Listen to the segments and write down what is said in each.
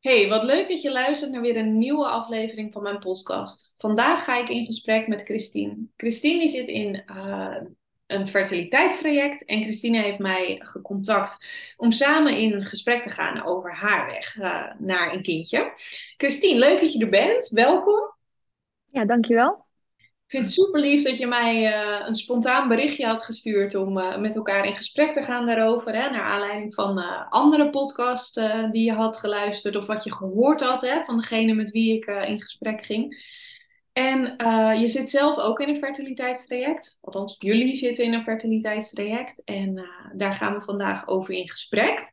Hey, wat leuk dat je luistert naar weer een nieuwe aflevering van mijn podcast. Vandaag ga ik in gesprek met Christine. Christine zit in uh, een fertiliteitstraject en Christine heeft mij gecontact om samen in gesprek te gaan over haar weg uh, naar een kindje. Christine, leuk dat je er bent. Welkom. Ja, dankjewel. Vind het super lief dat je mij uh, een spontaan berichtje had gestuurd om uh, met elkaar in gesprek te gaan daarover. Hè, naar aanleiding van uh, andere podcasts die je had geluisterd of wat je gehoord had hè, van degene met wie ik in gesprek ging. En je zit zelf ook in een fertiliteitstraject. Althans, jullie zitten in een fertiliteitstraject. En daar gaan we vandaag over in gesprek.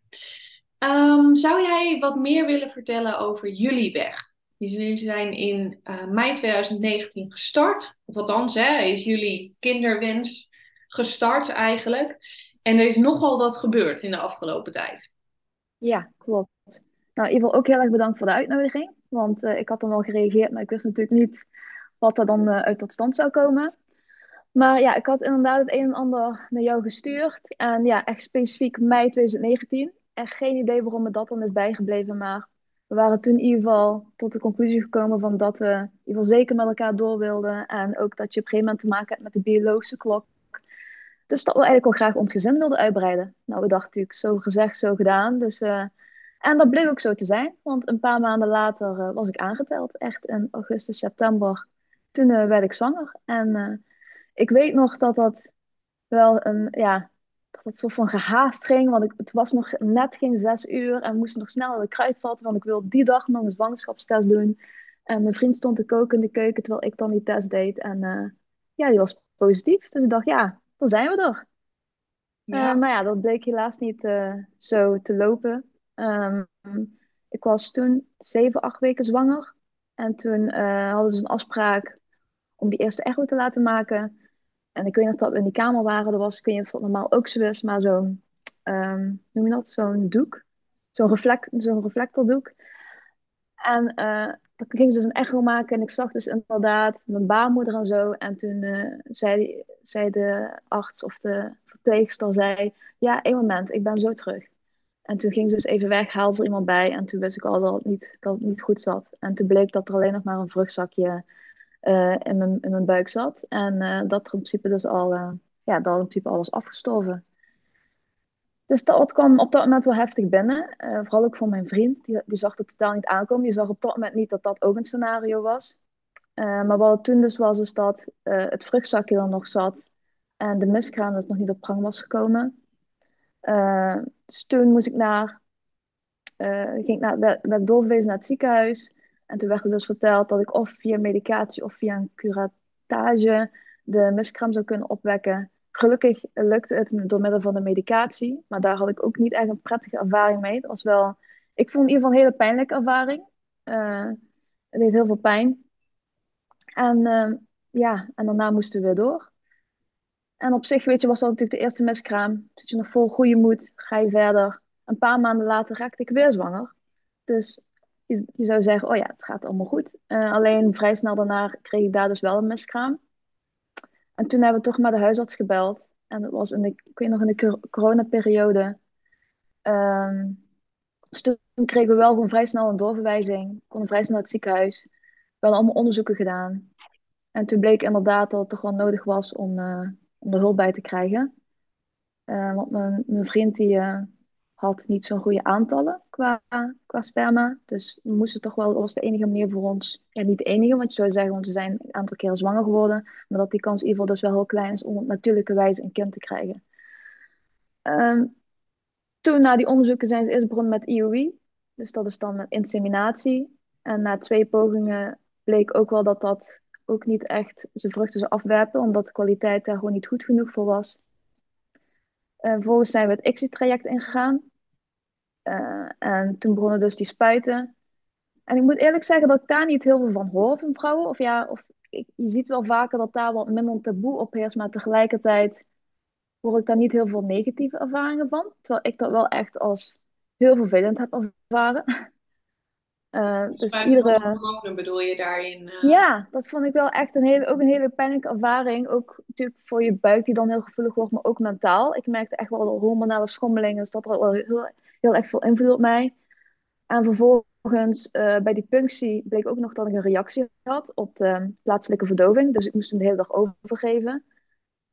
Um, zou jij wat meer willen vertellen over jullie weg? Die zijn in uh, mei 2019 gestart. Of althans, hè, is jullie kinderwens gestart eigenlijk. En er is nogal wat gebeurd in de afgelopen tijd. Ja, klopt. Nou, geval ook heel erg bedankt voor de uitnodiging. Want uh, ik had dan wel gereageerd, maar ik wist natuurlijk niet wat er dan uh, uit tot stand zou komen. Maar ja, ik had inderdaad het een en ander naar jou gestuurd. En ja, echt specifiek mei 2019. Echt geen idee waarom me dat dan is bijgebleven. Maar we waren toen in ieder geval tot de conclusie gekomen van dat we in ieder geval zeker met elkaar door wilden. En ook dat je op een gegeven moment te maken hebt met de biologische klok. Dus dat we eigenlijk al graag ons gezin wilden uitbreiden. Nou, we dachten natuurlijk zo gezegd, zo gedaan. Dus, uh, en dat bleek ook zo te zijn. Want een paar maanden later uh, was ik aangeteld. Echt in augustus, september. Toen uh, werd ik zwanger. En ik weet nog dat dat wel een, ja, dat het soort van gehaast ging. Want ik, het was nog net geen zes uur en we moesten nog snel de kruid vatten. Want ik wilde die dag nog een zwangerschapstest doen. En mijn vriend stond te koken in de keuken terwijl ik dan die test deed. En uh, ja, die was positief. Dus ik dacht, ja, dan zijn we er. Ja. Uh, maar ja, dat bleek helaas niet uh, zo te lopen. Um, ik was toen zeven, acht weken zwanger. En toen hadden ze een afspraak om die eerste echo te laten maken. En ik weet nog dat we in die kamer waren. Er was, ik weet niet of dat normaal ook zo is, maar zo'n, um, noem je dat, zo'n doek. Zo'n reflect, zo'n reflectordoek. En uh, dan ging ze dus een echo maken en ik zag dus inderdaad mijn baarmoeder en zo. En toen uh, zei, zei de arts of de verpleegster, zei, ja, één moment, ik ben zo terug. En toen ging ze dus even weg, haalde er iemand bij en toen wist ik al dat niet, dat het niet goed zat. En toen bleek dat er alleen nog maar een vruchtzakje uh, in, mijn, in mijn buik zat. En uh, dat in principe dus al, uh, ja, dat in principe al was afgestorven. Dus dat kwam op dat moment wel heftig binnen. vooral ook voor mijn vriend. Die, die zag het totaal niet aankomen. Die zag op dat moment niet dat dat ook een scenario was. maar wat toen dus was, is dat het vruchtzakje er nog zat. En de miskraam dus nog niet op gang was gekomen. dus toen moest ik naar... ging ik naar, werd, werd doorverwezen naar het ziekenhuis. En toen werd er dus verteld dat ik of via medicatie of via een curatage de miskraam zou kunnen opwekken. Gelukkig lukte het door middel van de medicatie, maar daar had ik ook niet echt een prettige ervaring mee. Het was wel, ik vond in ieder geval een hele pijnlijke ervaring. Uh, het deed heel veel pijn. En uh, ja, en daarna moesten we weer door. En op zich, weet je, was dat natuurlijk de eerste miskraam. Zit je nog vol goede moed, ga je verder. Een paar maanden later raakte ik weer zwanger. Dus je, zou zeggen, oh ja, het gaat allemaal goed. Uh, alleen vrij snel daarna kreeg ik daar dus wel een miskraam. En toen hebben we toch maar de huisarts gebeld. En dat was in de, ik weet nog in de coronaperiode. Um, dus toen kregen we wel gewoon vrij snel een doorverwijzing. Konden vrij snel naar het ziekenhuis. We hadden allemaal onderzoeken gedaan. En toen bleek inderdaad dat het toch wel nodig was om, uh, om er hulp bij te krijgen. Uh, want mijn vriend die, had niet zo'n goede aantallen qua, sperma. Dus we moesten toch wel, was de enige manier voor ons, ja niet de enige, want je zou zeggen, want ze zijn een aantal keren zwanger geworden, maar dat die kans in ieder geval dus wel heel klein is om op natuurlijke wijze een kind te krijgen. Um, toen na die onderzoeken zijn ze eerst begonnen met IUI, dus dat is dan met inseminatie. En na twee pogingen bleek ook wel dat dat ook niet echt zijn vruchten zou afwerpen, omdat de kwaliteit daar gewoon niet goed genoeg voor was. Uh, vervolgens zijn we het exit-traject ingegaan. Uh, en toen begonnen dus die spuiten. En ik moet eerlijk zeggen dat ik daar niet heel veel van hoor van vrouwen. Of ja, of ik, je ziet wel vaker dat daar wat minder taboe op heerst. Maar tegelijkertijd hoor ik daar niet heel veel negatieve ervaringen van. Terwijl ik dat wel echt als heel vervelend heb ervaren. Uh, dus iedere hormonen bedoel je daarin? Uh... Ja, dat vond ik wel echt een hele, ook een hele pijnlijke ervaring. Ook natuurlijk voor je buik die dan heel gevoelig wordt, maar ook mentaal. Ik merkte echt wel hormonale schommelingen, dus dat had wel heel, heel erg veel invloed op mij. En vervolgens uh, bij die punctie bleek ook nog dat ik een reactie had op de plaatselijke verdoving. Dus ik moest hem de hele dag overgeven.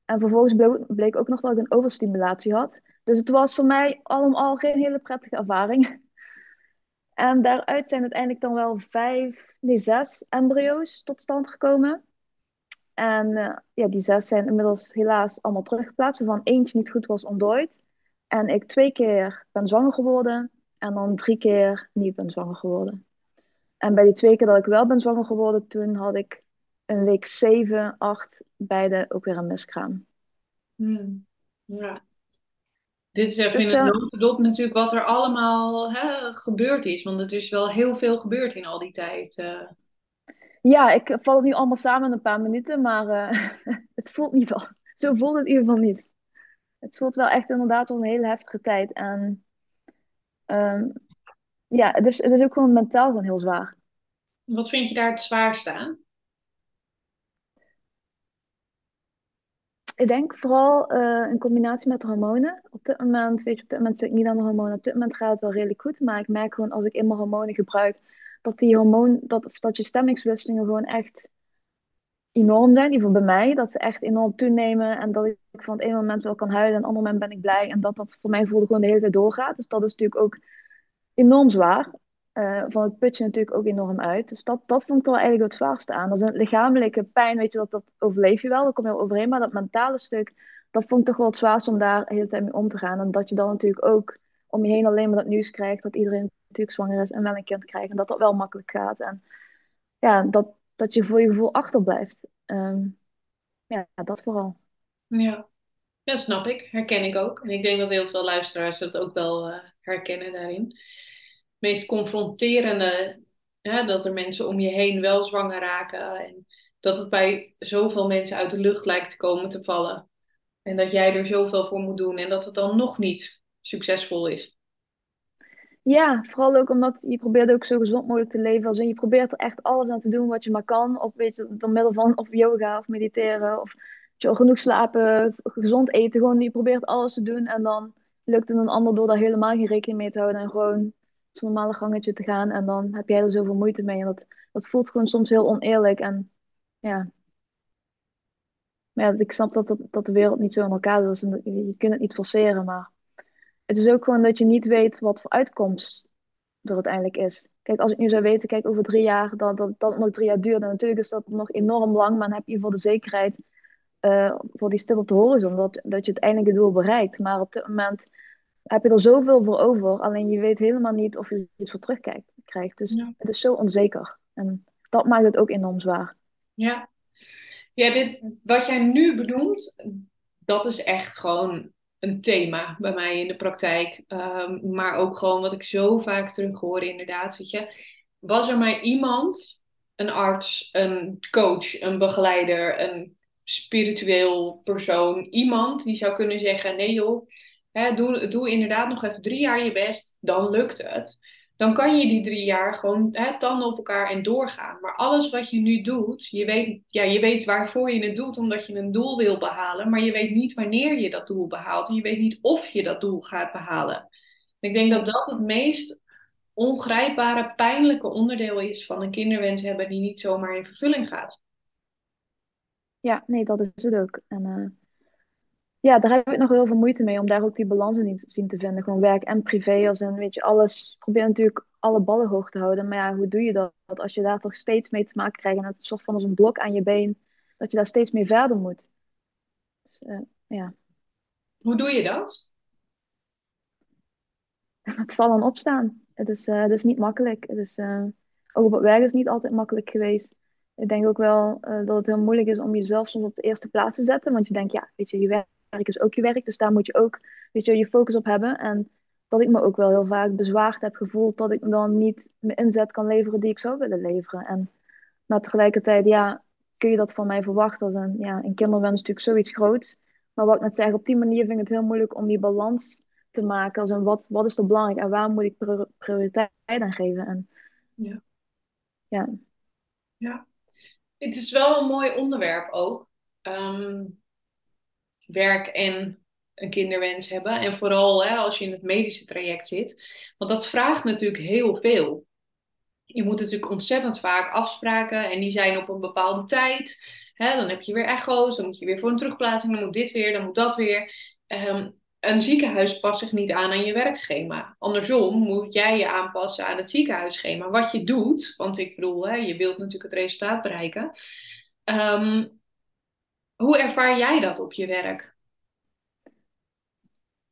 En vervolgens bleek, bleek ook nog dat ik een overstimulatie had. Dus het was voor mij allemaal geen hele prettige ervaring. En daaruit zijn uiteindelijk dan wel vijf, nee zes embryo's tot stand gekomen. En uh, ja, die zes zijn inmiddels helaas allemaal teruggeplaatst, waarvan eentje niet goed was ontdooid. En ik twee keer ben zwanger geworden en dan drie keer niet ben zwanger geworden. En bij die twee keer dat ik wel ben zwanger geworden, toen had ik een week zeven, acht, beide ook weer een miskraam. Hmm. Ja. Dit is even dus, in het uh, notendop natuurlijk wat er allemaal hè, gebeurd is. Want er is wel heel veel gebeurd in al die tijd. Uh. Ja, ik val het nu allemaal samen in een paar minuten, maar uh, het voelt niet wel. Zo voelt het in ieder geval niet. Het voelt wel echt inderdaad al een hele heftige tijd. En um, ja, het is, het is ook gewoon mentaal gewoon heel zwaar. Wat vind je daar het zwaarste aan? Ik denk vooral uh, in combinatie met hormonen. Op dit moment, weet je, op dit moment zit ik niet aan de hormonen. Op dit moment gaat het wel redelijk goed. Maar ik merk gewoon als ik eenmaal hormonen gebruik, dat die hormoon, dat, dat je stemmingswisselingen gewoon echt enorm zijn. Ieder geval bij mij. Dat ze echt enorm toenemen. En dat ik van het ene moment wel kan huilen en het andere moment ben ik blij. En dat dat voor mijn gevoel gewoon de hele tijd doorgaat. Dus dat is natuurlijk ook enorm zwaar. Uh, van het putje natuurlijk ook enorm uit. Dus dat, dat vond ik wel eigenlijk het zwaarste aan. Dat is een lichamelijke pijn, weet je, dat, dat overleef je wel, daar kom je overheen. Maar dat mentale stuk, dat vond ik toch wel het zwaarste om daar de hele tijd mee om te gaan. En dat je dan natuurlijk ook om je heen alleen maar dat nieuws krijgt, dat iedereen natuurlijk zwanger is en wel een kind krijgt. En dat dat wel makkelijk gaat. En ja, dat, dat je voor je gevoel achterblijft. Um, ja, dat vooral. Ja. ja, snap ik. Herken ik ook. En ik denk dat heel veel luisteraars dat ook wel uh, herkennen daarin meest confronterende. dat er mensen om je heen wel zwanger raken. En dat het bij zoveel mensen uit de lucht lijkt te komen te vallen. En dat jij er zoveel voor moet doen en dat het dan nog niet succesvol is. Ja, vooral ook omdat je probeert ook zo gezond mogelijk te leven. Als je probeert er echt alles aan te doen wat je maar kan. Of weet je, door middel van of yoga of mediteren. Of je, genoeg slapen, gezond eten. Gewoon, je probeert alles te doen. En dan lukt het een ander door daar helemaal geen rekening mee te houden. En gewoon zo'n normale gangetje te gaan. En dan heb jij er zoveel moeite mee. En dat, dat voelt gewoon soms heel oneerlijk. En ja. Maar ja, ik snap dat, dat, dat de wereld niet zo in elkaar is. En je kunt het niet forceren. Maar het is ook gewoon dat je niet weet wat voor uitkomst er uiteindelijk is. Kijk, als ik nu zou weten, kijk, over drie jaar, dat, dat, dat het nog drie jaar duurt. Natuurlijk is dat nog enorm lang. Maar dan heb je voor de zekerheid, uh, voor die stip op de horizon, dat, dat je het eindelijke doel bereikt. Maar op dit moment heb je er zoveel voor over. Alleen je weet helemaal niet of je iets voor terugkrijgt. Dus het is zo onzeker. En dat maakt het ook enorm zwaar. Ja, ja dit, wat jij nu benoemt, dat is echt gewoon een thema bij mij in de praktijk. Um, maar ook gewoon wat ik zo vaak terug hoor, inderdaad. Weet je, was er maar iemand, een arts, een coach, een begeleider, een spiritueel persoon, iemand die zou kunnen zeggen: nee joh Hè, doe, doe inderdaad nog even drie jaar je best, dan lukt het. Dan kan je die drie jaar gewoon hè, tanden op elkaar en doorgaan. Maar alles wat je nu doet, je weet, ja, je weet waarvoor je het doet, omdat je een doel wil behalen. Maar je weet niet wanneer je dat doel behaalt. En je weet niet of je dat doel gaat behalen. Ik denk dat dat het meest ongrijpbare, pijnlijke onderdeel is van een kinderwens hebben die niet zomaar in vervulling gaat. Ja, nee, dat is het ook. En uh ja, daar heb ik nog heel veel moeite mee om daar ook die balans in te zien te vinden. Gewoon werk en privé. Als en weet je, alles. Probeer natuurlijk alle ballen hoog te houden. Maar ja, hoe doe je dat? Als je daar toch steeds mee te maken krijgt en het soort van als een blok aan je been, dat je daar steeds mee verder moet. Dus, uh, ja. Hoe doe je dat? Met vallen en opstaan. Het is, uh, het is niet makkelijk. Het is, uh, ook op het werk is niet altijd makkelijk geweest. Ik denk ook wel dat het heel moeilijk is om jezelf soms op de eerste plaats te zetten. Want je denkt, ja, weet je, je werkt werk is ook je werk. Dus daar moet je ook weet je, je focus op hebben. En dat ik me ook wel heel vaak bezwaard heb gevoeld dat ik dan niet mijn inzet kan leveren die ik zou willen leveren. En maar tegelijkertijd, ja, kun je dat van mij verwachten. Als een, ja, een kinderwens is natuurlijk zoiets groots. Maar wat ik net zeg, op die manier vind ik het heel moeilijk om die balans te maken. Als een, wat, wat is er belangrijk en waar moet ik prioriteit aan geven? En, ja. ja. Ja. Het is wel een mooi onderwerp ook. Um, werk en een kinderwens hebben. En vooral hè, als je in het medische traject zit. Want dat vraagt natuurlijk heel veel. Je moet natuurlijk ontzettend vaak afspraken en die zijn op een bepaalde tijd. Hè, dan heb je weer echo's, dan moet je weer voor een terugplaatsing, dan moet dit weer, dan moet dat weer. Ehm, een ziekenhuis past zich niet aan aan je werkschema. Andersom moet jij je aanpassen aan het ziekenhuisschema. Wat je doet, want ik bedoel, hè, je wilt natuurlijk het resultaat bereiken. Ehm, hoe ervaar jij dat op je werk?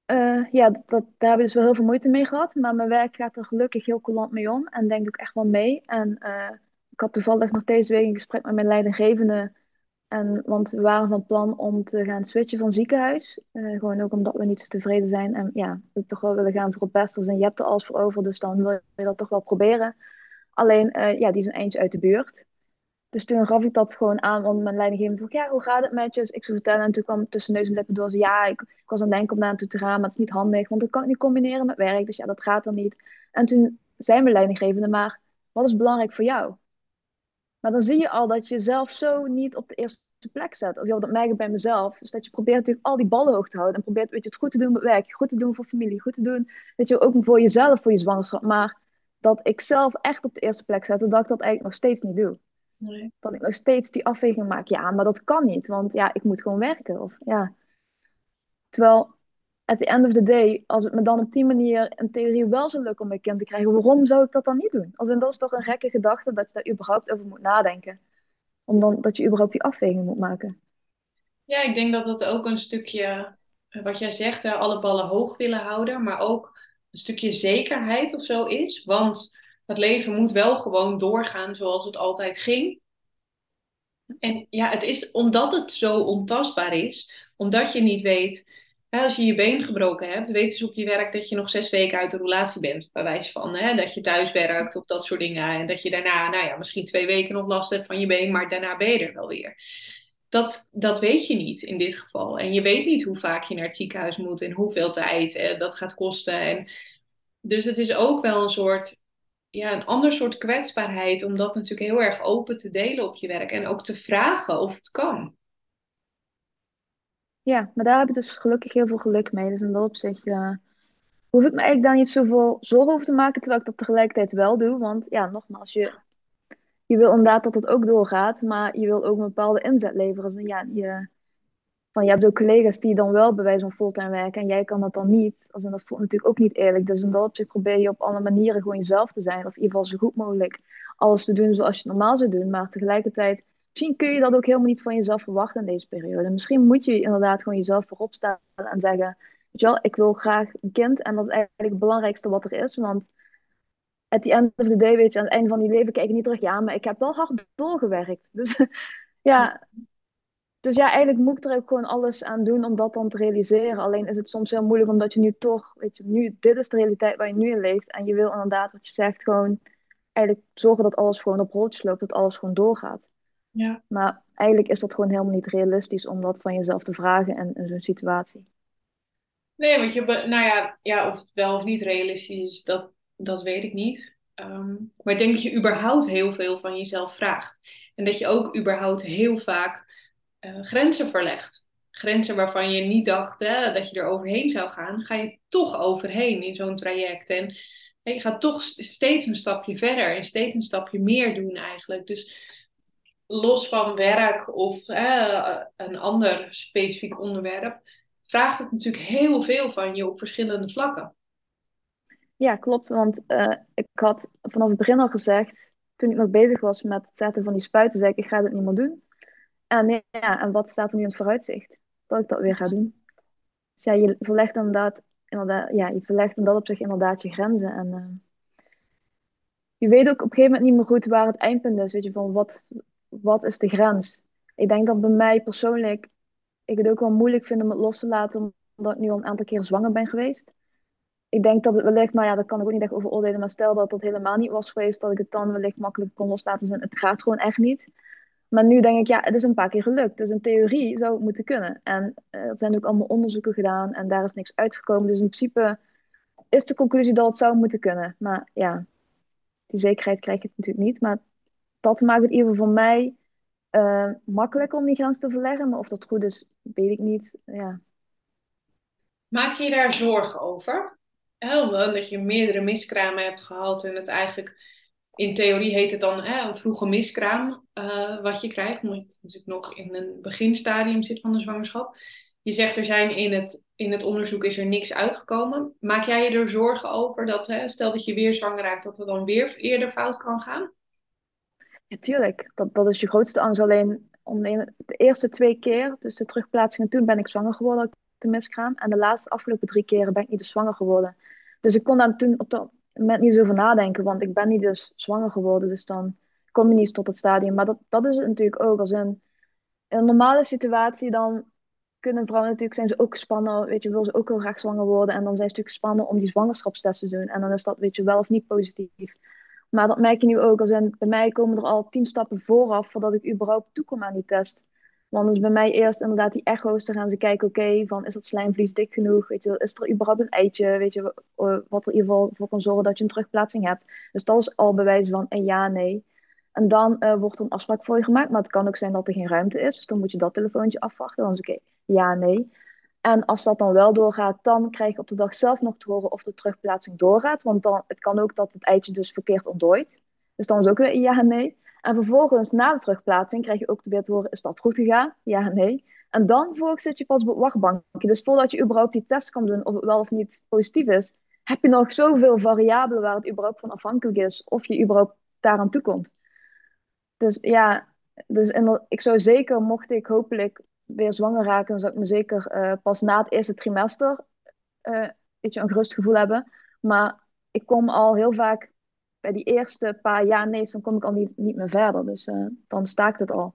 Uh, ja, dat, daar heb ik dus wel heel veel moeite mee gehad. Maar mijn werk gaat er gelukkig heel coulant mee om. En denkt ook echt wel mee. En uh, ik had toevallig nog deze week een gesprek met mijn leidinggevende. En, want we waren van plan om te gaan switchen van ziekenhuis. Uh, gewoon ook omdat we niet zo tevreden zijn. En ja, we toch wel willen gaan voor het beste. En je hebt er alles voor over. Dus dan wil je dat toch wel proberen. Alleen, ja, die is een eindje uit de buurt. Dus toen gaf ik dat gewoon aan, want mijn leidinggevende vroeg, ja, hoe gaat het met je? Dus ik zou vertellen en toen kwam tussen neus en lippen door, ja, ik, ik, was aan het denken om naar naartoe te gaan, maar het is niet handig, want dat kan ik niet combineren met werk, dus ja, dat gaat dan niet. En toen zei mijn leidinggevende, maar wat is belangrijk voor jou? Maar dan zie je al dat je jezelf zo niet op de eerste plek zet. Of je dat merk ik bij mezelf. Dus dat je probeert natuurlijk al die ballen hoog te houden. En probeert weet je, het goed te doen met werk. Goed te doen voor familie. Goed te doen, weet je, ook voor jezelf, voor je zwangerschap. Maar dat ik zelf echt op de eerste plek zet. dat ik dat eigenlijk nog steeds niet doe. Dat ik nog steeds die afweging maak. Ja, maar dat kan niet, want ja, ik moet gewoon werken. Of, ja. Terwijl, at the end of the day, als het me dan op die manier in theorie wel zou lukken om mijn kind te krijgen, waarom zou ik dat dan niet doen? Als in, dat is toch een gekke gedachte dat je daar überhaupt over moet nadenken. Om dan, dat je überhaupt die afweging moet maken. Ja, ik denk dat dat ook een stukje, wat jij zegt, alle ballen hoog willen houden, maar ook een stukje zekerheid of zo is. Want het leven moet wel gewoon doorgaan zoals het altijd ging. En ja, het is omdat het zo ontastbaar is, omdat je niet weet, hè, als je je been gebroken hebt, weten ze op je werk dat je nog zes weken uit de relatie bent, bij wijze van hè, dat je thuis werkt of dat soort dingen. En dat je daarna, nou ja, misschien twee weken nog last hebt van je been, maar daarna ben je er wel weer. Dat, dat weet je niet in dit geval. En je weet niet hoe vaak je naar het ziekenhuis moet en hoeveel tijd dat gaat kosten. En dus het is ook wel een soort ja, een ander soort kwetsbaarheid om dat natuurlijk heel erg open te delen op je werk en ook te vragen of het kan. Ja, maar daar heb ik dus gelukkig heel veel geluk mee. Dus in dat opzicht hoef ik me eigenlijk daar niet zoveel zorgen over te maken, terwijl ik dat tegelijkertijd wel doe. Want ja, nogmaals, je, je wil inderdaad dat het ook doorgaat, maar je wil ook een bepaalde inzet leveren. Dus ja, je, van, je hebt ook collega's die dan wel bij wijze van fulltime werken en jij kan dat dan niet. en dat voelt natuurlijk ook niet eerlijk. Dus in dat opzicht probeer je op alle manieren gewoon jezelf te zijn. Of in ieder geval zo goed mogelijk alles te doen zoals je normaal zou doen. Maar tegelijkertijd, misschien kun je dat ook helemaal niet van jezelf verwachten in deze periode. Misschien moet je inderdaad gewoon jezelf voorop staan en zeggen, weet je wel, ik wil graag een kind. En dat is eigenlijk het belangrijkste wat er is. Want at the end of the day, weet je, aan het einde van je leven kijk je niet terug. Ja, maar ik heb wel hard doorgewerkt. Dus ja, dus ja, eigenlijk moet ik er ook gewoon alles aan doen om dat dan te realiseren. Alleen is het soms heel moeilijk omdat je nu toch, weet je, nu, dit is de realiteit waar je nu in leeft. En je wil inderdaad, wat je zegt, gewoon eigenlijk zorgen dat alles gewoon op rolletjes loopt, dat alles gewoon doorgaat. Ja. Maar eigenlijk is dat gewoon helemaal niet realistisch om dat van jezelf te vragen in, in zo'n situatie. Nee, want je, nou ja, ja, of het wel of niet realistisch is, dat, dat weet ik niet. Ehm, maar ik denk dat je überhaupt heel veel van jezelf vraagt. En dat je ook überhaupt heel vaak uh, grenzen verlegt. Grenzen waarvan je niet dacht hè, dat je er overheen zou gaan, ga je toch overheen in zo'n traject. En je gaat toch steeds een stapje verder en steeds een stapje meer doen eigenlijk. Dus los van werk of een ander specifiek onderwerp, vraagt het natuurlijk heel veel van je op verschillende vlakken. Ja, klopt. Want uh, ik had vanaf het begin al gezegd, toen ik nog bezig was met het zetten van die spuiten, zei ik, ik ga dit niet meer doen. En, ja, en wat staat er nu in het vooruitzicht? Dat ik dat weer ga doen. Dus ja, je verlegt inderdaad, inderdaad ja, je verlegt in dat opzicht inderdaad je grenzen. En uh, je weet ook op een gegeven moment niet meer goed waar het eindpunt is. Weet je, van wat, wat is de grens? Ik denk dat bij mij persoonlijk, ik het ook wel moeilijk vind om het los te laten, omdat ik nu al een aantal keer zwanger ben geweest. Ik denk dat het wellicht, maar ja, dat kan ik ook niet echt over oordelen, maar stel dat dat helemaal niet was geweest, dat ik het dan wellicht makkelijk kon loslaten. Dus het gaat gewoon echt niet. Maar nu denk ik, ja, het is een paar keer gelukt. Dus in theorie zou het moeten kunnen. En uh, er zijn ook allemaal onderzoeken gedaan en daar is niks uitgekomen. Dus in principe is de conclusie dat het zou moeten kunnen. Maar ja, die zekerheid krijg je natuurlijk niet. Maar dat maakt het in ieder geval voor mij uh, makkelijker om die grens te verleggen. Maar of dat goed is, weet ik niet. Ja. Maak je daar zorgen over? omdat je meerdere miskramen hebt gehad en het eigenlijk in theorie heet het dan hè, een vroege miskraam uh, wat je krijgt, omdat je nog in een beginstadium zit van de zwangerschap. Je zegt er zijn in het, in het onderzoek is er niks uitgekomen. Maak jij je er zorgen over dat, hè, stel dat je weer zwanger raakt, dat het dan weer eerder fout kan gaan? Natuurlijk, dat, dat is je grootste angst. Alleen om de, eerste twee keer, dus de terugplaatsing en toen ben ik zwanger geworden de miskraam. En de laatste afgelopen drie keren ben ik niet zwanger geworden. Dus ik kon daar toen op dat moment niet zo over nadenken, want ik ben niet dus zwanger geworden. Dus dan kom je niet tot het stadium. Maar dat, dat is het natuurlijk ook. Als in, in een normale situatie dan kunnen vrouwen natuurlijk, zijn ze ook gespannen, weet je, wil ze ook heel graag zwanger worden. En dan zijn ze natuurlijk gespannen om die zwangerschapstest te doen. En dan is dat, weet je, wel of niet positief. Maar dat merk je nu ook. Als in, bij mij komen er al tien stappen vooraf voordat ik überhaupt toekom aan die test. Want dus bij mij eerst inderdaad die echo's te gaan ze kijken, oké, van is dat slijmvlies dik genoeg? Weet je, is er überhaupt een eitje? Weet je, wat er in ieder geval voor kan zorgen dat je een terugplaatsing hebt. Dus dat is al bewijs van een ja, nee. En dan uh, wordt er een afspraak voor je gemaakt, maar het kan ook zijn dat er geen ruimte is. Dus dan moet je dat telefoontje afwachten. Dan is oké, ja, nee. En als dat dan wel doorgaat, dan krijg je op de dag zelf nog te horen of de terugplaatsing doorgaat. Want dan, het kan ook dat het eitje dus verkeerd ontdooit. Dus dan is ook weer ja, nee. En vervolgens, na de terugplaatsing, krijg je ook weer te horen, is dat goed gegaan? Ja, nee. En dan vervolgens zit je pas op het wachtbankje. Dus voordat je überhaupt die test kan doen, of het wel of niet positief is, heb je nog zoveel variabelen waar het überhaupt van afhankelijk is, of je überhaupt daaraan toekomt. Dus ja, dus ik zou zeker, mocht ik hopelijk weer zwanger raken, dan zou ik me zeker uh, pas na het eerste trimester uh, beetje een gerust gevoel hebben. Maar ik kom al heel vaak bij die eerste paar jaar nee, dan kom ik al niet, niet meer verder. Dus uh, dan staakt het al.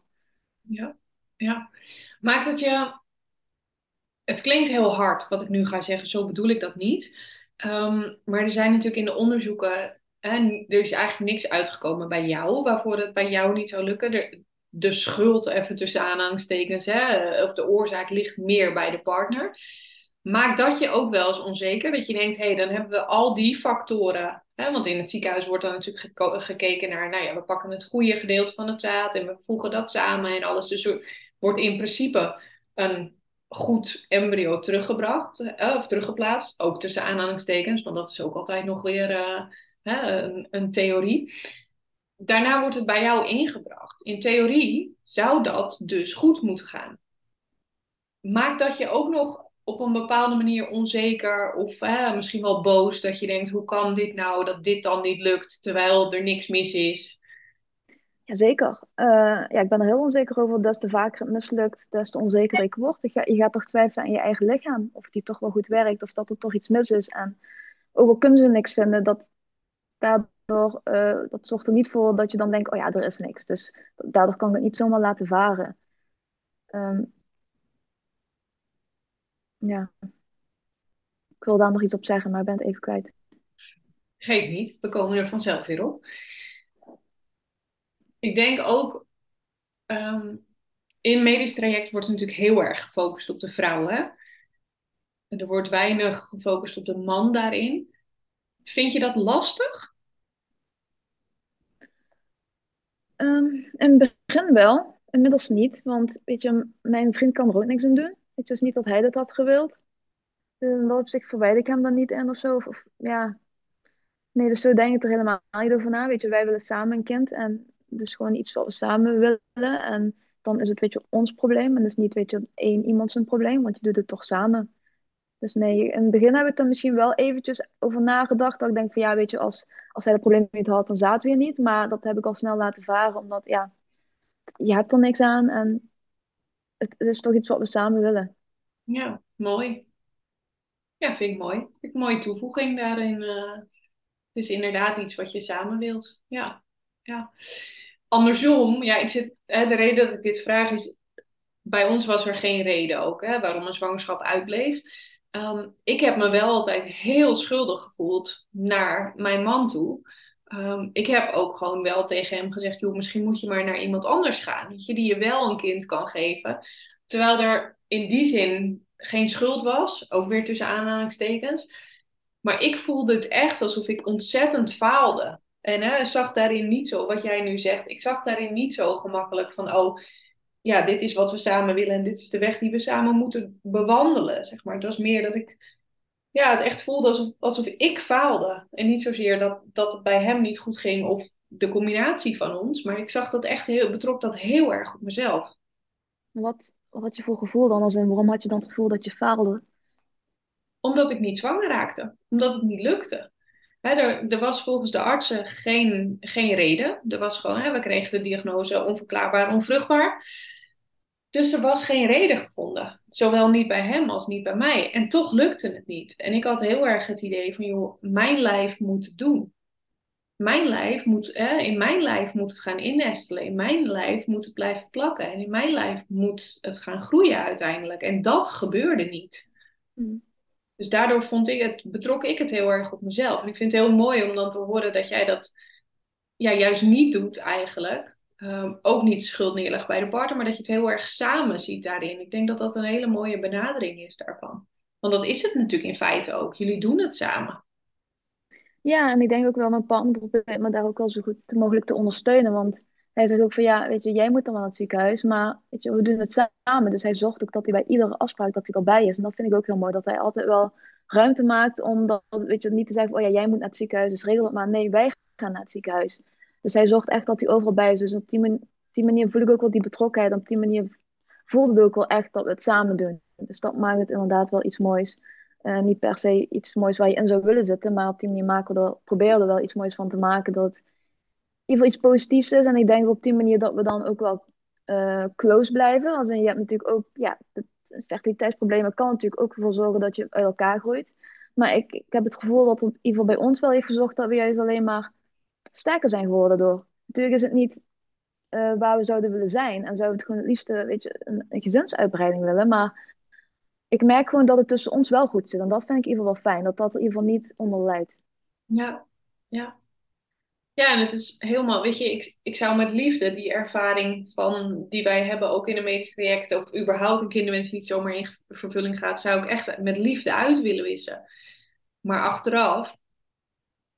Ja, ja. Maakt het je. Het klinkt heel hard wat ik nu ga zeggen, zo bedoel ik dat niet. Um, maar er zijn natuurlijk in de onderzoeken. Hè, er is eigenlijk niks uitgekomen bij jou waarvoor het bij jou niet zou lukken. De schuld, even tussen aanhalingstekens, hè, of de oorzaak ligt meer bij de partner. Maakt dat je ook wel eens onzeker? Dat je denkt, hé, hey, dan hebben we al die factoren. Want in het ziekenhuis wordt dan natuurlijk gekeken naar, nou ja, we pakken het goede gedeelte van het zaad en we voegen dat samen en alles. Dus er wordt in principe een goed embryo teruggebracht of teruggeplaatst. Ook tussen aanhalingstekens, want dat is ook altijd nog weer hè, een, een theorie daarna wordt het bij jou ingebracht. In theorie zou dat dus goed moeten gaan. Maakt dat je ook nog op een bepaalde manier onzeker of misschien wel boos dat je denkt: hoe kan dit nou dat dit dan niet lukt terwijl er niks mis is? Jazeker. Uh, ja, ik ben er heel onzeker over. Des te vaker het mislukt, des te onzeker ik word. Je, je gaat toch twijfelen aan je eigen lichaam. Of die toch wel goed werkt, of dat er toch iets mis is. En ook al kunnen ze niks vinden, dat, daar, uh, dat zorgt er niet voor dat je dan denkt, oh ja, er is niks. Dus daardoor kan ik het niet zomaar laten varen. Um, ja. Ik wil daar nog iets op zeggen, maar ik ben het even kwijt. Geef niet, we komen er vanzelf weer op. Ik denk ook, um, in medisch traject wordt natuurlijk heel erg gefocust op de vrouwen. Er wordt weinig gefocust op de man daarin. Vind je dat lastig? Um, in het begin wel, inmiddels niet. Want weet je, mijn vriend kan er ook niks aan doen. Het is niet dat hij dat had gewild. Dus in dat opzicht verwijder ik hem dan niet in of zo. Of, ja. Nee, dus zo denk ik er helemaal niet over na. Weet je, wij willen samen een kind. En dus gewoon iets wat we samen willen. En dan is het, weet je, ons probleem. En dus niet, weet je, één iemand zijn probleem. Want je doet het toch samen. Dus nee, in het begin heb ik er misschien wel eventjes over nagedacht. Dat ik denk van ja, weet je, als, als hij het probleem niet had, dan zaten we hier niet. Maar dat heb ik al snel laten varen, omdat ja, je hebt er niks aan en het, is toch iets wat we samen willen. Ja, mooi. Ja, vind ik mooi. Ik een mooie toevoeging daarin. Uh, het is inderdaad iets wat je samen wilt. Ja, ja. Andersom, ja, ik zit, hè, de reden dat ik dit vraag is, bij ons was er geen reden ook hè, waarom een zwangerschap uitbleef. Um, ik heb me wel altijd heel schuldig gevoeld naar mijn man toe. Um, ik heb ook gewoon wel tegen hem gezegd: joh, misschien moet je maar naar iemand anders gaan. Weet je, die je wel een kind kan geven. Terwijl er in die zin geen schuld was, ook weer tussen aanhalingstekens. Maar ik voelde het echt alsof ik ontzettend faalde. En hè, zag daarin niet zo, wat jij nu zegt, ik zag daarin niet zo gemakkelijk van: oh, ja, dit is wat we samen willen en dit is de weg die we samen moeten bewandelen, zeg maar. Het was meer dat ik ja, het echt voelde alsof, alsof ik faalde. En niet zozeer dat, dat het bij hem niet goed ging of de combinatie van ons, maar ik zag dat echt heel, betrok dat heel erg op mezelf. Wat, wat had je voor gevoel dan? Als in, waarom had je dan het gevoel dat je faalde? Omdat ik niet zwanger raakte. Omdat het niet lukte. er, er, was volgens de artsen geen, geen reden. Er was gewoon, we kregen de diagnose onverklaarbaar onvruchtbaar. Dus er was geen reden gevonden. Zowel niet bij hem als niet bij mij. En toch lukte het niet. En ik had heel erg het idee van, joh, mijn lijf moet het doen. Mijn lijf moet, in mijn lijf moet het gaan innestelen. In mijn lijf moet het blijven plakken. En in mijn lijf moet het gaan groeien uiteindelijk. En dat gebeurde niet. Hmm. Dus daardoor vond ik het, betrok ik het heel erg op mezelf. En ik vind het heel mooi om dan te horen dat jij dat ja, juist niet doet eigenlijk. Ehm, ook niet schuld neerleggen bij de partner, maar dat je het heel erg samen ziet daarin. Ik denk dat dat een hele mooie benadering is daarvan. Want dat is het natuurlijk in feite ook. Jullie doen het samen. Ja, en ik denk ook wel, mijn partner probeert me daar ook wel zo goed mogelijk te ondersteunen. Want hij zegt ook van, ja, weet je, jij moet dan wel naar het ziekenhuis, maar weet je, we doen het samen. Dus hij zorgt ook dat hij bij iedere afspraak dat hij erbij is. En dat vind ik ook heel mooi, dat hij altijd wel ruimte maakt om dat, weet je, niet te zeggen, oh ja, jij moet naar het ziekenhuis, dus regel het maar. Nee, wij gaan naar het ziekenhuis. Dus hij zorgt echt dat hij overal bij is. Dus op die, manier, voel ik ook wel die betrokkenheid. Op die manier voelde het ook wel echt dat we het samen doen. Dus dat maakt het inderdaad wel iets moois. Uh, niet per se iets moois waar je in zou willen zitten, maar op die manier maken we er, proberen we er wel iets moois van te maken. Dat het in ieder geval iets positiefs is. En ik denk op die manier dat we dan ook wel uh, close blijven. Als je hebt natuurlijk ook, ja, het fertiliteitsproblemen kan natuurlijk ook ervoor zorgen dat je uit elkaar groeit. Maar ik, ik heb het gevoel dat het in ieder geval bij ons wel heeft gezorgd dat we juist alleen maar sterker zijn geworden door. Natuurlijk is het niet uh, waar we zouden willen zijn. En zouden we het gewoon het liefst weet je, een, gezinsuitbreiding willen. Maar ik merk gewoon dat het tussen ons wel goed zit. En dat vind ik in ieder geval wel fijn. Dat dat in ieder geval niet onder leidt. Ja, ja. Ja, en het is helemaal, weet je, ik, ik zou met liefde die ervaring van, die wij hebben, ook in een medisch traject, of überhaupt een kinderwens niet zomaar in vervulling gaat, zou ik echt met liefde uit willen wissen. Maar achteraf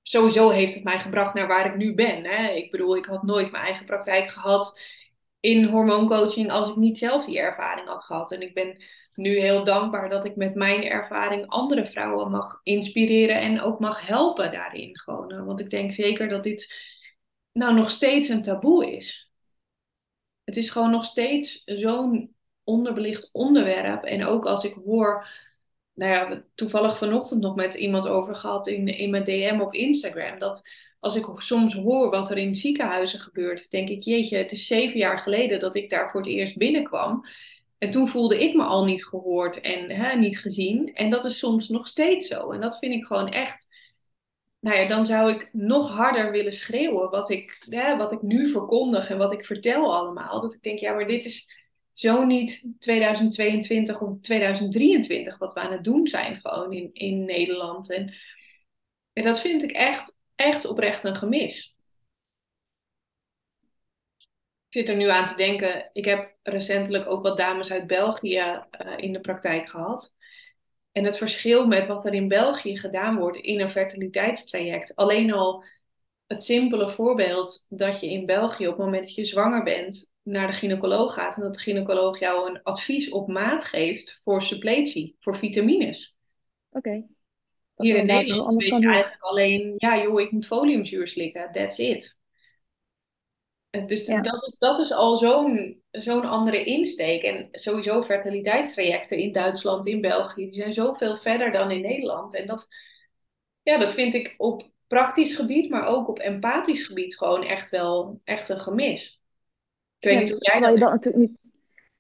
sowieso heeft het mij gebracht naar waar ik nu ben. Hè? Ik bedoel, ik had nooit mijn eigen praktijk gehad in hormooncoaching als ik niet zelf die ervaring had gehad. En ik ben nu heel dankbaar dat ik met mijn ervaring andere vrouwen mag inspireren en ook mag helpen daarin. Gewoon. Want ik denk zeker dat dit nou nog steeds een taboe is. Het is gewoon nog steeds zo'n onderbelicht onderwerp. En ook als ik hoor nou ja, toevallig vanochtend nog met iemand over gehad in, in mijn DM op Instagram. Dat als ik soms hoor wat er in ziekenhuizen gebeurt, denk ik, jeetje, het is zeven jaar geleden dat ik daar voor het eerst binnenkwam. En toen voelde ik me al niet gehoord en hè, niet gezien. En dat is soms nog steeds zo. En dat vind ik gewoon echt. Nou ja, dan zou ik nog harder willen schreeuwen wat ik, hè, wat ik nu verkondig en wat ik vertel allemaal. Dat ik denk, ja, maar dit is, zo niet 2022 of 2023 wat we aan het doen zijn gewoon in, in Nederland. En, en dat vind ik echt, echt oprecht een gemis. Ik zit er nu aan te denken, ik heb recentelijk ook wat dames uit België uh, in de praktijk gehad. En het verschil met wat er in België gedaan wordt in een fertiliteitstraject. Alleen al het simpele voorbeeld dat je in België op het moment dat je zwanger bent naar de gynaecoloog gaat en dat de gynaecoloog jou een advies op maat geeft voor suppletie, voor vitamines. Oké. Hier in Nederland weet je eigenlijk alleen, ja joh, ik moet foliumzuur slikken, that's it. Dus dat, is, dat is al zo'n zo'n andere insteek. En sowieso fertiliteitstrajecten in Duitsland, in België, die zijn zoveel verder dan in Nederland. En dat, ja, dat vind ik op praktisch gebied, maar ook op empathisch gebied gewoon echt wel echt een gemis. Ik weet niet hoe jij dat, je dat natuurlijk niet.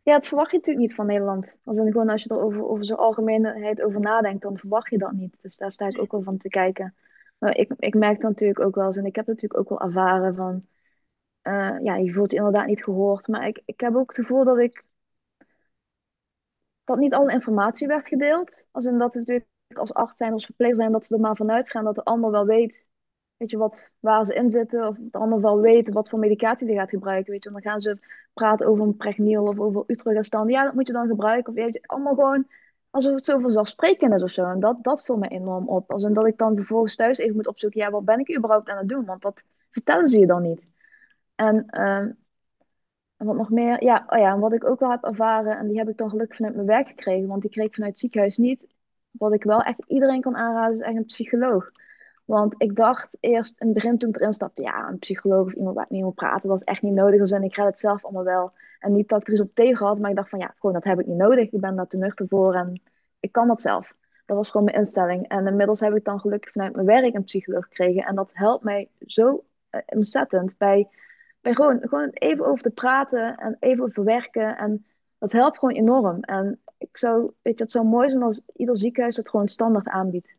Ja, dat verwacht je natuurlijk niet van Nederland. Als, in, gewoon, als je er over, over zo'n algemeenheid over nadenkt, dan verwacht je dat niet. Dus daar sta ik ook wel van te kijken. Maar ik, ik merk dat natuurlijk ook wel eens, en ik heb natuurlijk ook wel ervaren van, uh, ja, je voelt je inderdaad niet gehoord. Maar ik, ik heb ook het gevoel dat ik, dat niet alle informatie werd gedeeld. Als in dat we natuurlijk als arts zijn, als verpleger zijn, dat ze er maar vanuit gaan dat de ander wel weet weet je, wat, waar ze in zitten. Of de ander wel weten wat voor medicatie die gaat gebruiken. Weet je, dan gaan ze praten over een pregnil of over utrogestan. Ja, dat moet je dan gebruiken. Of je, allemaal gewoon alsof het zo vanzelfsprekend is of zo. En dat, dat viel me enorm op. Als en dat ik dan vervolgens thuis even moet opzoeken, ja, wat ben ik überhaupt aan het doen? Want dat vertellen ze je dan niet. En uh, En wat nog meer, ja, oh ja, wat ik ook wel heb ervaren, en die heb ik dan gelukkig vanuit mijn werk gekregen, want die kreeg ik vanuit het ziekenhuis niet. Wat ik wel echt iedereen kan aanraden, is echt een psycholoog. Want ik dacht eerst in het begin toen ik erin stapte, ja, een psycholoog of iemand waar ik mee wil praten, dat is echt niet nodig. Dus en ik red het zelf allemaal wel. En niet dat ik er op tegen had, maar ik dacht van ja, gewoon dat heb ik niet nodig. Ik ben daar te nuchter voor en ik kan dat zelf. Dat was gewoon mijn instelling. En inmiddels heb ik dan gelukkig vanuit mijn werk een psycholoog gekregen. En dat helpt mij zo eh, ontzettend bij, bij gewoon, gewoon even over te praten en even over werken. En dat helpt gewoon enorm. En ik zou, weet je, het zou mooi zijn als ieder ziekenhuis dat gewoon standaard aanbiedt.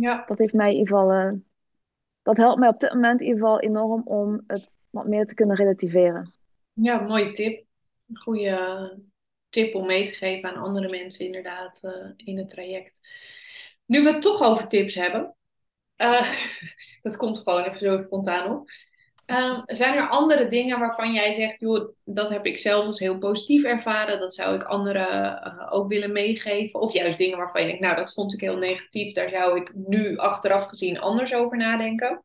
Ja, Dat heeft mij in ieder geval, eh, dat helpt mij op dit moment in ieder geval enorm om het wat meer te kunnen relativeren. ja, mooie tip. Een goede tip om mee te geven aan andere mensen inderdaad eh, in het traject. Nu we het toch over tips hebben, eh, dat komt gewoon even zo spontaan op. Ehm, zijn er andere dingen waarvan jij zegt, joh, dat heb ik zelf als heel positief ervaren, dat zou ik anderen eh, ook willen meegeven? Of juist dingen waarvan je denkt, nou, dat vond ik heel negatief, daar zou ik nu achteraf gezien anders over nadenken?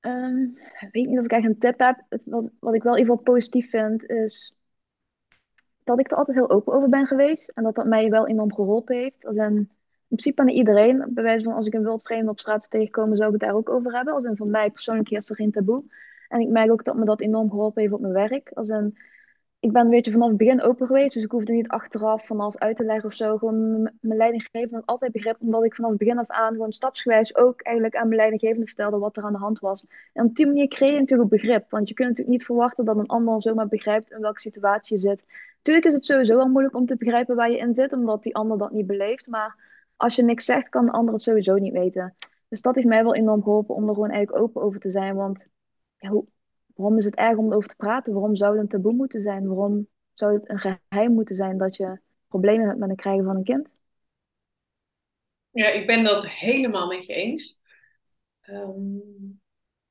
Ehm, ik weet niet of ik echt een tip heb. Het, wat, wat ik wel in ieder geval positief vind, is dat ik er altijd heel open over ben geweest. En dat dat mij wel enorm geholpen heeft. Als in, in principe aan iedereen. Bij wijze van als ik een wildvreemde op straat tegenkomen, zou ik het daar ook over hebben. Als in, voor mij persoonlijk heeft er geen taboe. En ik merk ook dat me dat enorm geholpen heeft op mijn werk. Als in, ik ben een beetje vanaf het begin open geweest, dus ik hoefde niet achteraf vanaf uit te leggen of zo. Gewoon mijn leidinggevende had altijd begrip, omdat ik vanaf het begin af aan gewoon stapsgewijs ook eigenlijk aan mijn leidinggevende vertelde wat er aan de hand was. En op die manier creëer je natuurlijk ook begrip, want je kunt natuurlijk niet verwachten dat een ander zomaar begrijpt in welke situatie je zit. Tuurlijk is het sowieso wel moeilijk om te begrijpen waar je in zit, omdat die ander dat niet beleeft, maar als je niks zegt, kan de ander het sowieso niet weten. Dus dat heeft mij wel enorm geholpen om er gewoon eigenlijk open over te zijn, want ja, hoe, Waarom is het erg om erover te praten? Waarom zou het een taboe moeten zijn? Waarom zou het een geheim moeten zijn dat je problemen hebt met het krijgen van een kind? Ja, ik ben dat helemaal met je eens. Ehm,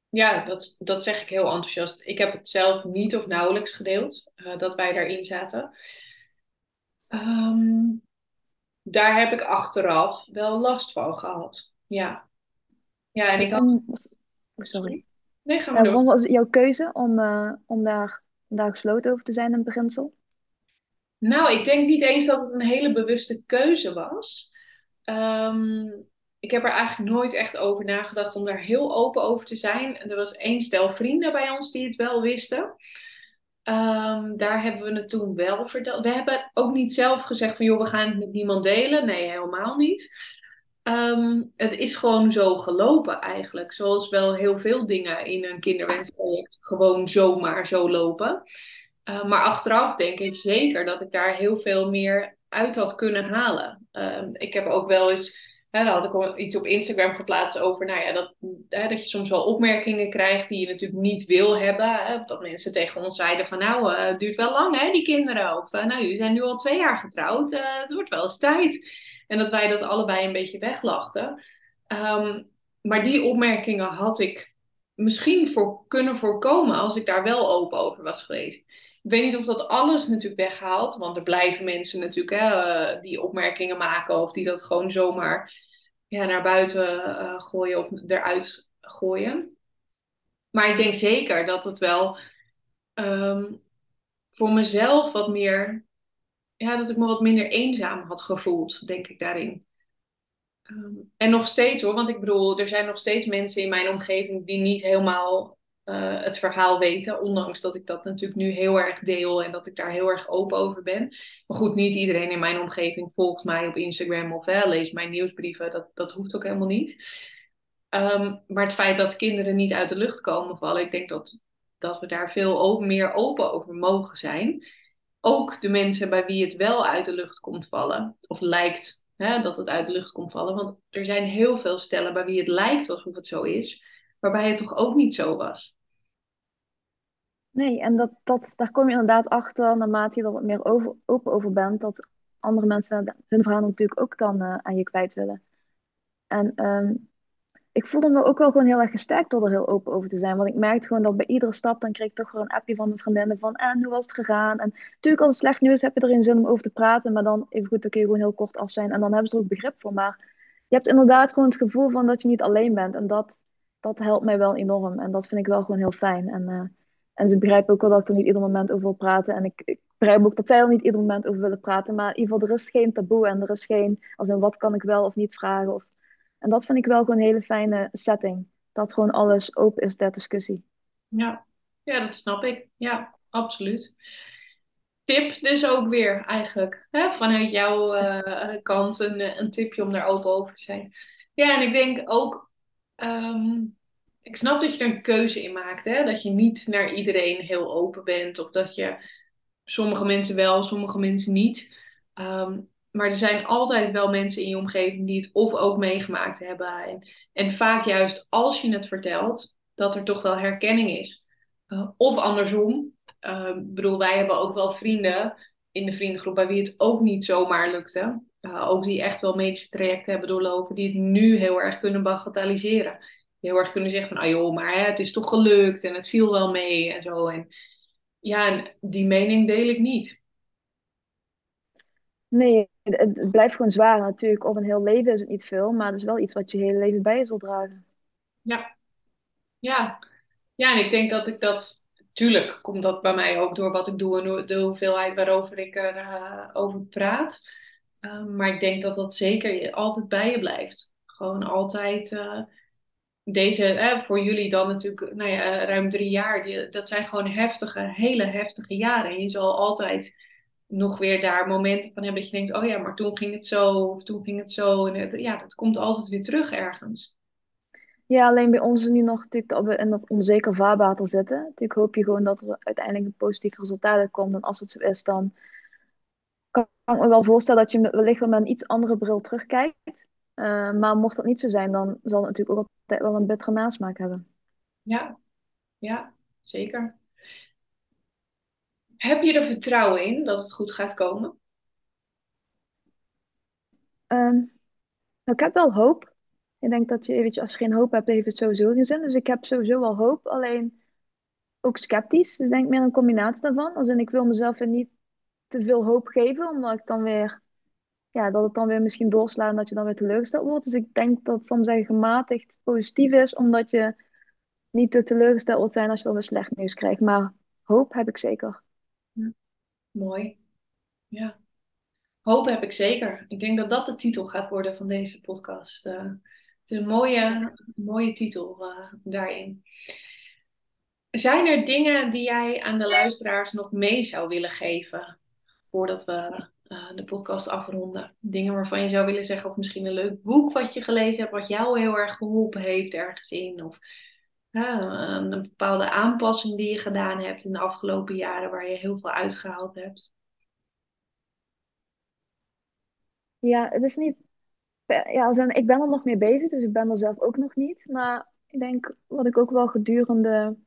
ja, dat, dat zeg ik heel enthousiast. Ik heb het zelf niet of nauwelijks gedeeld, eh, dat wij daarin zaten. Ehm, daar heb ik achteraf wel last van gehad. Ja, ja en ik had. Oh, sorry. Nee, ga Ja, maar door. waarom was het jouw keuze om, eh, om daar, om daar gesloten over te zijn in beginsel? Nou, ik denk niet eens dat het een hele bewuste keuze was. Ehm, ik heb er eigenlijk nooit echt over nagedacht om daar heel open over te zijn. Er was één stel vrienden bij ons die het wel wisten. Ehm, daar hebben we het toen wel verteld. We hebben ook niet zelf gezegd van joh, we gaan het met niemand delen. Nee, helemaal niet. Ehm, het is gewoon zo gelopen eigenlijk. Zoals wel heel veel dingen in een kinderwenstraject gewoon zomaar zo lopen. Uh, maar achteraf denk ik zeker dat ik daar heel veel meer uit had kunnen halen. Ik heb ook wel eens, hè, daar had ik iets op Instagram geplaatst over, nou ja, dat, hè, dat je soms wel opmerkingen krijgt die je natuurlijk niet wil hebben. Hè, dat mensen tegen ons zeiden van, nou, uh, het duurt wel lang hè, die kinderen. Of, nou, jullie zijn nu al twee jaar getrouwd, het wordt wel eens tijd. En dat wij dat allebei een beetje weglachten. Um, maar die opmerkingen had ik misschien voor kunnen voorkomen als ik daar wel open over was geweest. Ik weet niet of dat alles natuurlijk weghaalt, want er blijven mensen natuurlijk hè, die opmerkingen maken of die dat gewoon zomaar ja, naar buiten uh, gooien of eruit gooien. Maar ik denk zeker dat het wel um, voor mezelf wat meer, ja, dat ik me wat minder eenzaam had gevoeld, denk ik daarin. Um, en nog steeds hoor, want ik bedoel, er zijn nog steeds mensen in mijn omgeving die niet helemaal uh, het verhaal weten. Ondanks dat ik dat natuurlijk nu heel erg deel en dat ik daar heel erg open over ben. Maar goed, niet iedereen in mijn omgeving volgt mij op Instagram of hè, leest mijn nieuwsbrieven. Dat, dat hoeft ook helemaal niet. Um, maar het feit dat kinderen niet uit de lucht komen vallen, ik denk dat, dat we daar veel ook meer open over mogen zijn. Ook de mensen bij wie het wel uit de lucht komt vallen, of lijkt hè, dat het uit de lucht komt vallen. Want er zijn heel veel stellen bij wie het lijkt alsof het zo is, waarbij het toch ook niet zo was. Nee, en dat, dat, daar kom je inderdaad achter naarmate je er wat meer open over bent, dat andere mensen hun verhaal natuurlijk ook dan uh, aan je kwijt willen. En um, ik voelde me ook wel gewoon heel erg gesterkt door er heel open over te zijn. Want ik merkte gewoon dat bij iedere stap, dan kreeg ik toch weer een appje van een vriendinnen van, en hoe was het gegaan? En natuurlijk als het slecht nieuws heb je erin zin om over te praten, maar dan even goed, dan kun je gewoon heel kort af zijn. En dan hebben ze er ook begrip voor. Maar je hebt inderdaad gewoon het gevoel van dat je niet alleen bent. En dat, dat helpt mij wel enorm. En dat vind ik wel gewoon heel fijn. En uh, En ze begrijpen ook wel dat ik er niet ieder moment over wil praten. En ik, ik begrijp ook dat zij er niet ieder moment over willen praten. Maar in ieder geval, er is geen taboe en er is geen, als in wat kan ik wel of niet vragen. Of, en dat vind ik wel gewoon een hele fijne setting. Dat gewoon alles open is ter discussie. Ja, ja dat snap ik. Ja, absoluut. Tip dus ook weer eigenlijk. Hè? Vanuit jouw uh, kant een, een tipje om daar open over te zijn. Ja, en ik denk ook... Ehm, ik snap dat je er een keuze in maakt. Hè? Dat je niet naar iedereen heel open bent. Of dat je sommige mensen wel, sommige mensen niet. Ehm, maar er zijn altijd wel mensen in je omgeving die het of ook meegemaakt hebben. En, en vaak juist als je het vertelt, dat er toch wel herkenning is. Uh, of andersom. Uh, ik bedoel, wij hebben ook wel vrienden in de vriendengroep bij wie het ook niet zomaar lukte. Uh, ook die echt wel medische trajecten hebben doorlopen, die het nu heel erg kunnen bagatelliseren. Heel erg kunnen zeggen van, ah joh, maar hè, het is toch gelukt en het viel wel mee en zo. En ja, en die mening deel ik niet. Nee, het, blijft gewoon zwaar natuurlijk. Op een heel leven is het niet veel, maar het is wel iets wat je hele leven bij je zult dragen. Ja, ja. Ja, en ik denk dat ik dat... Tuurlijk komt dat bij mij ook door wat ik doe en de hoeveelheid waarover ik erover uh, over praat. Uh, maar ik denk dat dat zeker altijd bij je blijft. Gewoon altijd... Uh, deze, voor jullie dan natuurlijk nou ja, ruim drie jaar, die, dat zijn gewoon heftige, hele heftige jaren. En je zal altijd nog weer daar momenten van hebben dat je denkt, oh ja, maar toen ging het zo, of toen ging het zo. En ja, dat komt altijd weer terug ergens. Ja, alleen bij ons nu nog natuurlijk dat we in dat onzeker vaarwater zitten. Natuurlijk hoop je gewoon dat er uiteindelijk een positief resultaat komt. En als het zo is, dan kan ik me wel voorstellen dat je wellicht wel met een iets andere bril terugkijkt. Uh, maar mocht dat niet zo zijn, dan zal het natuurlijk ook altijd wel een bittere nasmaak hebben. Ja, ja, zeker. Heb je er vertrouwen in dat het goed gaat komen? Um, ik heb wel hoop. Ik denk dat je, weet je, als je geen hoop hebt, heeft het sowieso geen zin. Dus ik heb sowieso wel hoop, alleen ook sceptisch. Dus ik denk meer een combinatie daarvan. Als in, ik wil mezelf er niet te veel hoop geven, omdat ik dan weer, ja, dat het dan weer misschien doorslaat en dat je dan weer teleurgesteld wordt. Dus ik denk dat soms gematigd positief is, omdat je niet te teleurgesteld wordt zijn als je dan weer slecht nieuws krijgt. Maar hoop heb ik zeker. Mooi. Ja. Hoop heb ik zeker. Ik denk dat dat de titel gaat worden van deze podcast. Uh, het is een mooie, mooie titel uh, daarin. Zijn er dingen die jij aan de luisteraars nog mee zou willen geven voordat we uh, de podcast afronden? Dingen waarvan je zou willen zeggen, of misschien een leuk boek wat je gelezen hebt, wat jou heel erg geholpen heeft ergens in, of een bepaalde aanpassing die je gedaan hebt in de afgelopen jaren waar je heel veel uitgehaald hebt? Ja, het is niet. Ja, ik ben er nog mee bezig, dus ik ben er zelf ook nog niet. Maar ik denk wat ik ook wel gedurende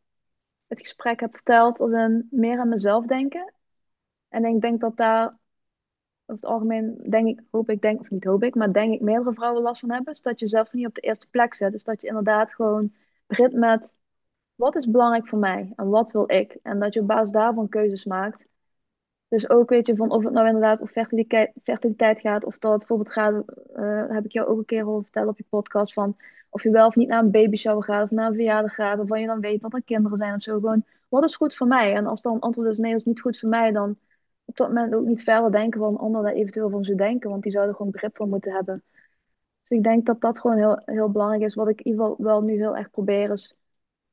het gesprek heb verteld, als een meer aan mezelf denken. En ik denk dat daar over het algemeen, denk ik, hoop ik, denk, of niet hoop ik, maar denk ik meerdere vrouwen last van hebben. Dus dat je zelf niet op de eerste plek zet. Dus dat je inderdaad gewoon begint met wat is belangrijk voor mij en wat wil ik. En dat je op basis daarvan keuzes maakt. Dus ook weet je van of het nou inderdaad over fertiliteit, fertiliteit gaat, of dat bijvoorbeeld gaat, uh, heb ik jou ook een keer al verteld op je podcast, van of je wel of niet naar een baby shower gaat of naar een verjaardag gaat, waarvan je dan weet dat er kinderen zijn of zo. Gewoon, wat is goed voor mij? En als dan antwoord is nee, dat is niet goed voor mij, dan op dat moment ook niet verder denken van anderen daar eventueel van zou denken, want die zouden gewoon begrip voor moeten hebben. Dus ik denk dat dat gewoon heel, heel belangrijk is. Wat ik in ieder geval wel nu heel erg probeer is,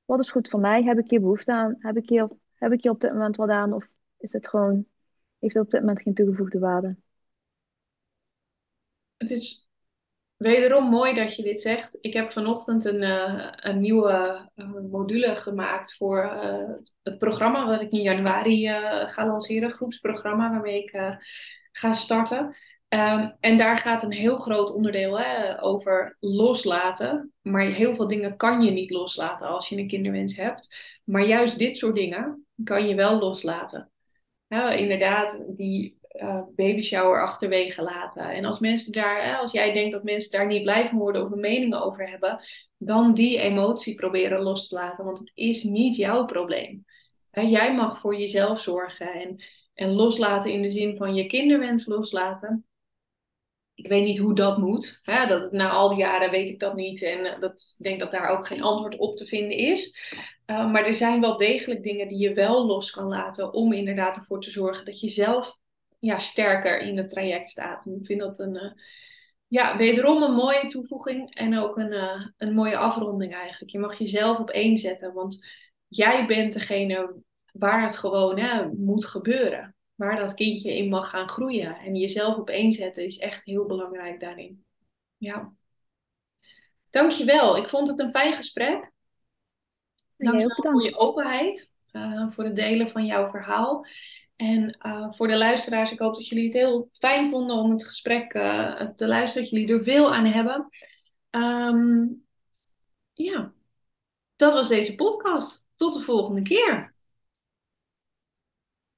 wat is goed voor mij? Heb ik hier behoefte aan? Heb ik hier, heb ik hier op dit moment wat aan? Of is het gewoon, heeft het op dit moment geen toegevoegde waarde? Het is wederom mooi dat je dit zegt. Ik heb vanochtend een, uh, een nieuwe uh, module gemaakt voor uh, het programma wat ik in januari ga lanceren. Groepsprogramma waarmee ik ga starten. Um, en daar gaat een heel groot onderdeel hè, over loslaten. Maar heel veel dingen kan je niet loslaten als je een kinderwens hebt. Maar juist dit soort dingen kan je wel loslaten. Inderdaad, die uh, baby shower achterwege laten. En als mensen daar, hè, als jij denkt dat mensen daar niet blij van worden of een mening over hebben, dan die emotie proberen los te laten. Want het is niet jouw probleem. Jij mag voor jezelf zorgen en, en loslaten in de zin van je kinderwens loslaten ik weet niet hoe dat moet. Hè? Dat, na al die jaren weet ik dat niet. En uh, dat, ik denk dat daar ook geen antwoord op te vinden is. Uh, maar er zijn wel degelijk dingen die je wel los kan laten. Om inderdaad ervoor te zorgen dat je zelf ja, sterker in het traject staat. En ik vind dat een, uh, ja, wederom een mooie toevoeging. En ook een, een mooie afronding eigenlijk. Je mag jezelf op één zetten. Want jij bent degene waar het gewoon hè, moet gebeuren waar dat kindje in mag gaan groeien. En jezelf op één zetten is echt heel belangrijk daarin. Ja. Dankjewel. Ik vond het een fijn gesprek. Dankjewel voor je openheid. Uh, voor het delen van jouw verhaal. En uh, voor de luisteraars, ik hoop dat jullie het heel fijn vonden om het gesprek uh, te luisteren. Dat jullie er veel aan hebben. Um, ja, dat was deze podcast. Tot de volgende keer.